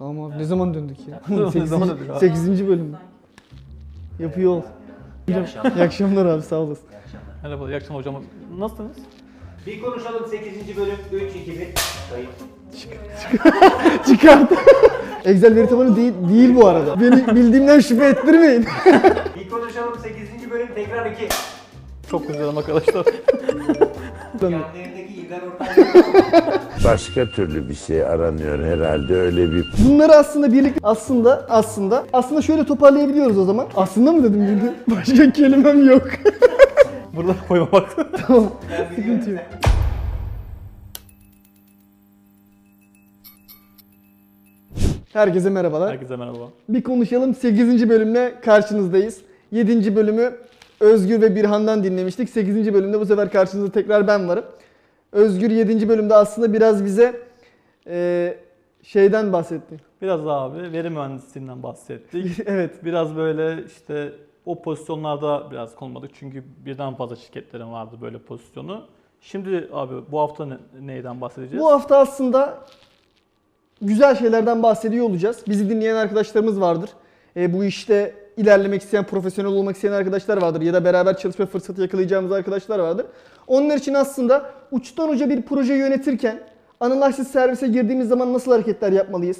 Tamam abi ne zaman döndük ya? Ne zaman döndük abi? 8. bölüm. Yapıyor ol. İyi akşamlar. İyi akşamlar abi sağ olasın. İyi akşamlar. Merhaba, iyi akşamlar hocam. Nasılsınız? Bir konuşalım 8. bölüm 3 2 1 kayıt. Çıkart. Excel veri tabanı değil, değil bu arada. Beni bildiğimden şüphe ettirmeyin. Bir konuşalım 8. bölüm tekrar 2. Çok güzel arkadaşlar. Başka türlü bir şey aranıyor herhalde öyle bir Bunları aslında birlikte aslında aslında aslında şöyle toparlayabiliyoruz o zaman. Aslında mı dedim bildi? Başka kelimem yok. Burada koymamak. tamam. Sıkıntı yok. Herkese merhabalar. Herkese merhaba. Bir konuşalım 8. bölümle karşınızdayız. 7. bölümü Özgür ve Birhan'dan dinlemiştik. 8. bölümde bu sefer karşınızda tekrar ben varım. Özgür 7. bölümde aslında biraz bize eee, şeyden bahsetti. Biraz abi veri mühendisliğinden bahsettik. evet. Biraz böyle işte o pozisyonlarda biraz konmadık. Çünkü birden fazla şirketlerin vardı böyle pozisyonu. Şimdi abi bu hafta ne- neyden bahsedeceğiz? Bu hafta aslında güzel şeylerden bahsediyor olacağız. Bizi dinleyen arkadaşlarımız vardır. E, bu işte ilerlemek isteyen, profesyonel olmak isteyen arkadaşlar vardır. Ya da beraber çalışma fırsatı yakalayacağımız arkadaşlar vardır. Onlar için aslında uçtan uca bir proje yönetirken Analysis servise girdiğimiz zaman nasıl hareketler yapmalıyız?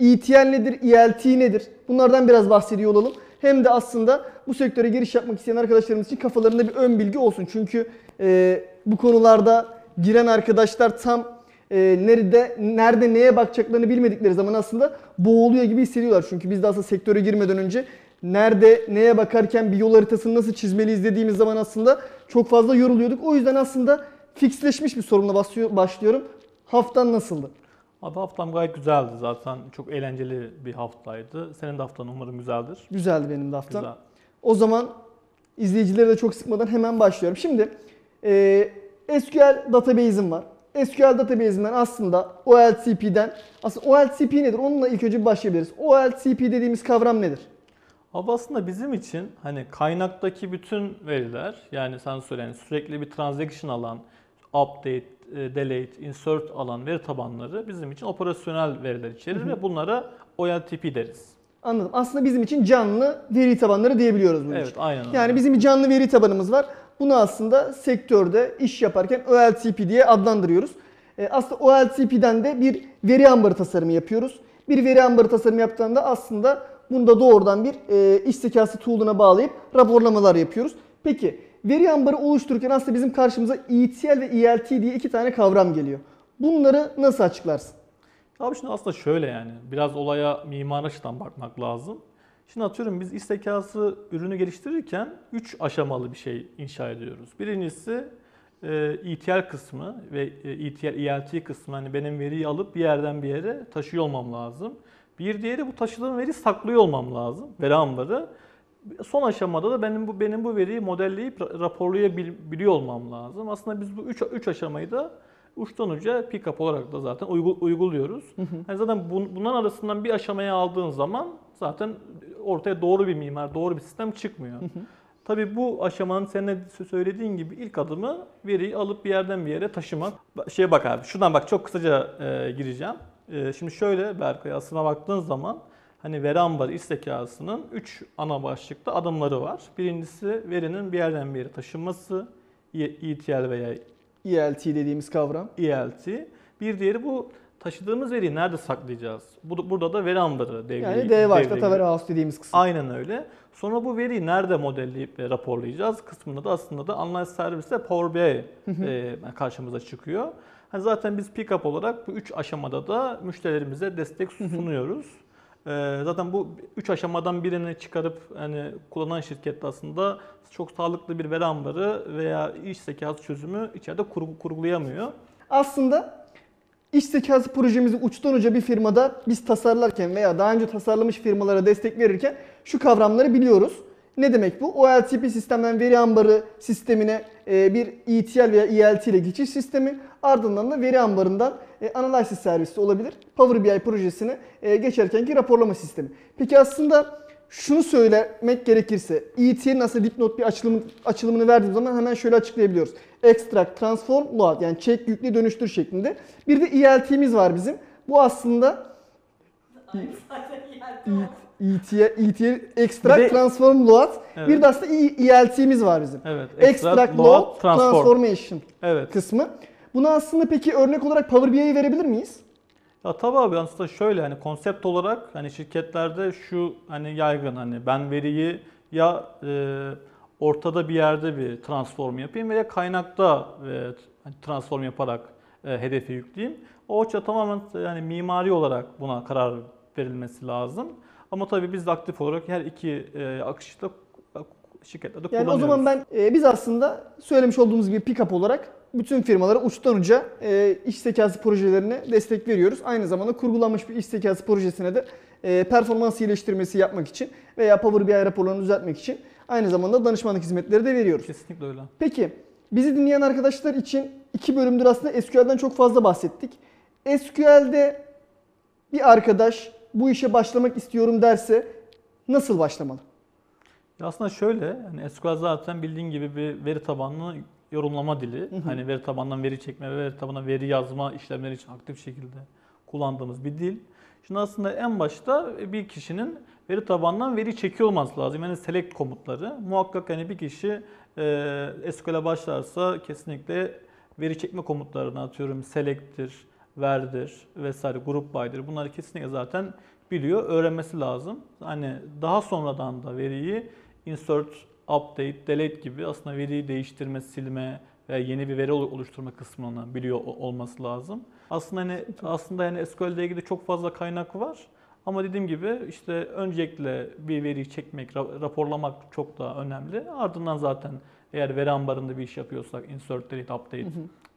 ETL nedir, ELT nedir? Bunlardan biraz bahsediyor olalım. Hem de aslında bu sektöre giriş yapmak isteyen arkadaşlarımız için kafalarında bir ön bilgi olsun. Çünkü e, bu konularda giren arkadaşlar tam e, nerede nerede neye bakacaklarını bilmedikleri zaman aslında boğuluyor gibi hissediyorlar. Çünkü biz de aslında sektöre girmeden önce nerede neye bakarken bir yol haritasını nasıl çizmeliyiz dediğimiz zaman aslında çok fazla yoruluyorduk. O yüzden aslında fixleşmiş bir başlıyor- başlıyorum. Haftan nasıldı? Abi haftam gayet güzeldi zaten. Çok eğlenceli bir haftaydı. Senin de haftan umarım güzeldir. Güzeldi benim de haftam. Güzel. O zaman izleyicileri de çok sıkmadan hemen başlıyorum. Şimdi e, SQL database'im var. SQL database'inden aslında OLTP'den aslında OLTP nedir? Onunla ilk önce başlayabiliriz. OLTP dediğimiz kavram nedir? Abi aslında bizim için hani kaynaktaki bütün veriler yani sen söyle yani sürekli bir transaction alan, update, e, delete, insert alan veri tabanları bizim için operasyonel veriler içerir ve bunlara OLTP deriz. Anladım. Aslında bizim için canlı veri tabanları diyebiliyoruz bunun Evet için. aynen öyle. Yani bizim bir canlı veri tabanımız var. Bunu aslında sektörde iş yaparken OLTP diye adlandırıyoruz. E, aslında OLTP'den de bir veri ambarı tasarımı yapıyoruz. Bir veri ambarı tasarımı yaptığında aslında bunda doğrudan bir e, iş zekası tool'una bağlayıp raporlamalar yapıyoruz. Peki veri ambarı oluştururken aslında bizim karşımıza ETL ve ELT diye iki tane kavram geliyor. Bunları nasıl açıklarsın? Abi şimdi aslında şöyle yani biraz olaya mimari açıdan bakmak lazım. Şimdi atıyorum biz iş zekası ürünü geliştirirken 3 aşamalı bir şey inşa ediyoruz. Birincisi e, ETL kısmı ve e, ETL, ELT kısmı hani benim veriyi alıp bir yerden bir yere taşıyor olmam lazım. Bir diğeri bu taşıdığım veriyi saklıyor olmam lazım. Veri ambarı. Son aşamada da benim bu benim bu veriyi modelleyip ra- raporlayabiliyor olmam lazım. Aslında biz bu üç, üç aşamayı da uçtan uca pick-up olarak da zaten uygu- uyguluyoruz. Yani zaten bun- bunların arasından bir aşamaya aldığın zaman zaten ortaya doğru bir mimar, doğru bir sistem çıkmıyor. Tabii bu aşamanın senin de söylediğin gibi ilk adımı veriyi alıp bir yerden bir yere taşımak. Şeye bak abi, şuradan bak çok kısaca e, gireceğim. E, şimdi şöyle Berkay aslına baktığın zaman hani veri ambarı iş zekasının 3 ana başlıkta adımları var. Birincisi verinin bir yerden bir yere taşınması, E- ETL veya ELT dediğimiz kavram. ELT. Bir diğeri bu taşıdığımız veriyi nerede saklayacağız? Bu- Burada da veri ambarı devreye Yani devreye Data. Warehouse dediğimiz kısım. Aynen öyle. Sonra bu veriyi nerede modelleyip ve raporlayacağız kısmında da aslında da Analyze Service Power BI e, karşımıza çıkıyor. Zaten biz pick-up olarak bu üç aşamada da müşterilerimize destek sunuyoruz. E, zaten bu üç aşamadan birini çıkarıp hani kullanan şirket de aslında çok sağlıklı bir veri ambarı veya iş zekası çözümü içeride kurgu- kurgulayamıyor. Aslında iş zekası projemizi uçtan uca bir firmada biz tasarlarken veya daha önce tasarlamış firmalara destek verirken şu kavramları biliyoruz. Ne demek bu? OLTP sistemden veri ambarı sistemine e, bir ETL veya ELT ile geçiş sistemi ardından da veri ambarından e, Analysis servisi olabilir. Power BI projesine e, geçerkenki raporlama sistemi. Peki aslında şunu söylemek gerekirse ETL'in aslında dipnot bir açılım, açılımını verdiğim zaman hemen şöyle açıklayabiliyoruz. Extract, transform, load yani çek, yükle, dönüştür şeklinde. Bir de ELT'miz var bizim. Bu aslında. ETL, ETL Extract Bir de- Transform Load. Evet. Bir de aslında ELT'miz var bizim. Evet. Extract, Load Transformation Evet. kısmı. Bunu aslında peki örnek olarak Power BI'ye verebilir miyiz? Ya tabii abi aslında şöyle hani konsept olarak hani şirketlerde şu hani yaygın hani ben veriyi ya e, ortada bir yerde bir transform yapayım veya kaynakta e, hani transform yaparak e, hedefe yükleyeyim. O açıda tamamen yani mimari olarak buna karar verilmesi lazım. Ama tabii biz de aktif olarak her iki e, akışı da şirketlerde Yani o kullanıyoruz. zaman ben e, biz aslında söylemiş olduğumuz gibi pick-up olarak bütün firmalara uçtan uca e, iş zekası projelerine destek veriyoruz. Aynı zamanda kurgulanmış bir iş zekası projesine de e, performans iyileştirmesi yapmak için veya Power BI raporlarını düzeltmek için aynı zamanda danışmanlık hizmetleri de veriyoruz. Kesinlikle öyle. Peki bizi dinleyen arkadaşlar için iki bölümdür aslında SQL'den çok fazla bahsettik. SQL'de bir arkadaş bu işe başlamak istiyorum derse nasıl başlamalı? Aslında şöyle, yani SQL zaten bildiğin gibi bir veri tabanlı yorumlama dili. Hani veri tabanından veri çekme ve veri tabanına veri yazma işlemleri için aktif şekilde kullandığımız bir dil. Şimdi aslında en başta bir kişinin veri tabanından veri çekiyor olması lazım. Yani select komutları. Muhakkak hani bir kişi e, SQL'e başlarsa kesinlikle veri çekme komutlarını atıyorum select'tir, where'dir vesaire, group by'dir. Bunları kesinlikle zaten biliyor, öğrenmesi lazım. Hani daha sonradan da veriyi insert, update, delete gibi aslında veriyi değiştirme, silme veya yeni bir veri oluşturma kısmını biliyor olması lazım. Aslında hani aslında yani SQL ile ilgili çok fazla kaynak var. Ama dediğim gibi işte öncelikle bir veriyi çekmek, ra- raporlamak çok daha önemli. Ardından zaten eğer veri ambarında bir iş yapıyorsak insert, delete, update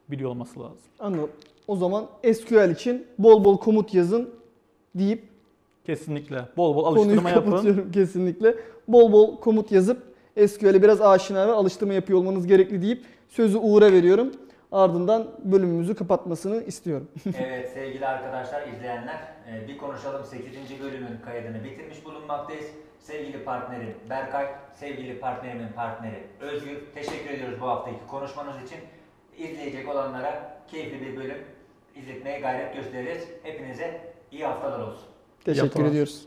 biliyor olması lazım. Anladım. O zaman SQL için bol bol komut yazın deyip Kesinlikle. Bol bol konuyu alıştırma yapın. kapatıyorum kesinlikle. Bol bol komut yazıp SQL'e biraz aşina ve alıştırma yapıyor olmanız gerekli deyip sözü Uğur'a veriyorum. Ardından bölümümüzü kapatmasını istiyorum. Evet sevgili arkadaşlar, izleyenler, e, bir konuşalım 8. bölümün kaydını bitirmiş bulunmaktayız. Sevgili partnerim Berkay, sevgili partnerimin partneri Özgür, teşekkür ediyoruz bu haftaki konuşmanız için. İzleyecek olanlara keyifli bir bölüm izletmeye gayret göstereceğiz. Hepinize iyi haftalar olsun. Teşekkür Yapamaz. ediyoruz.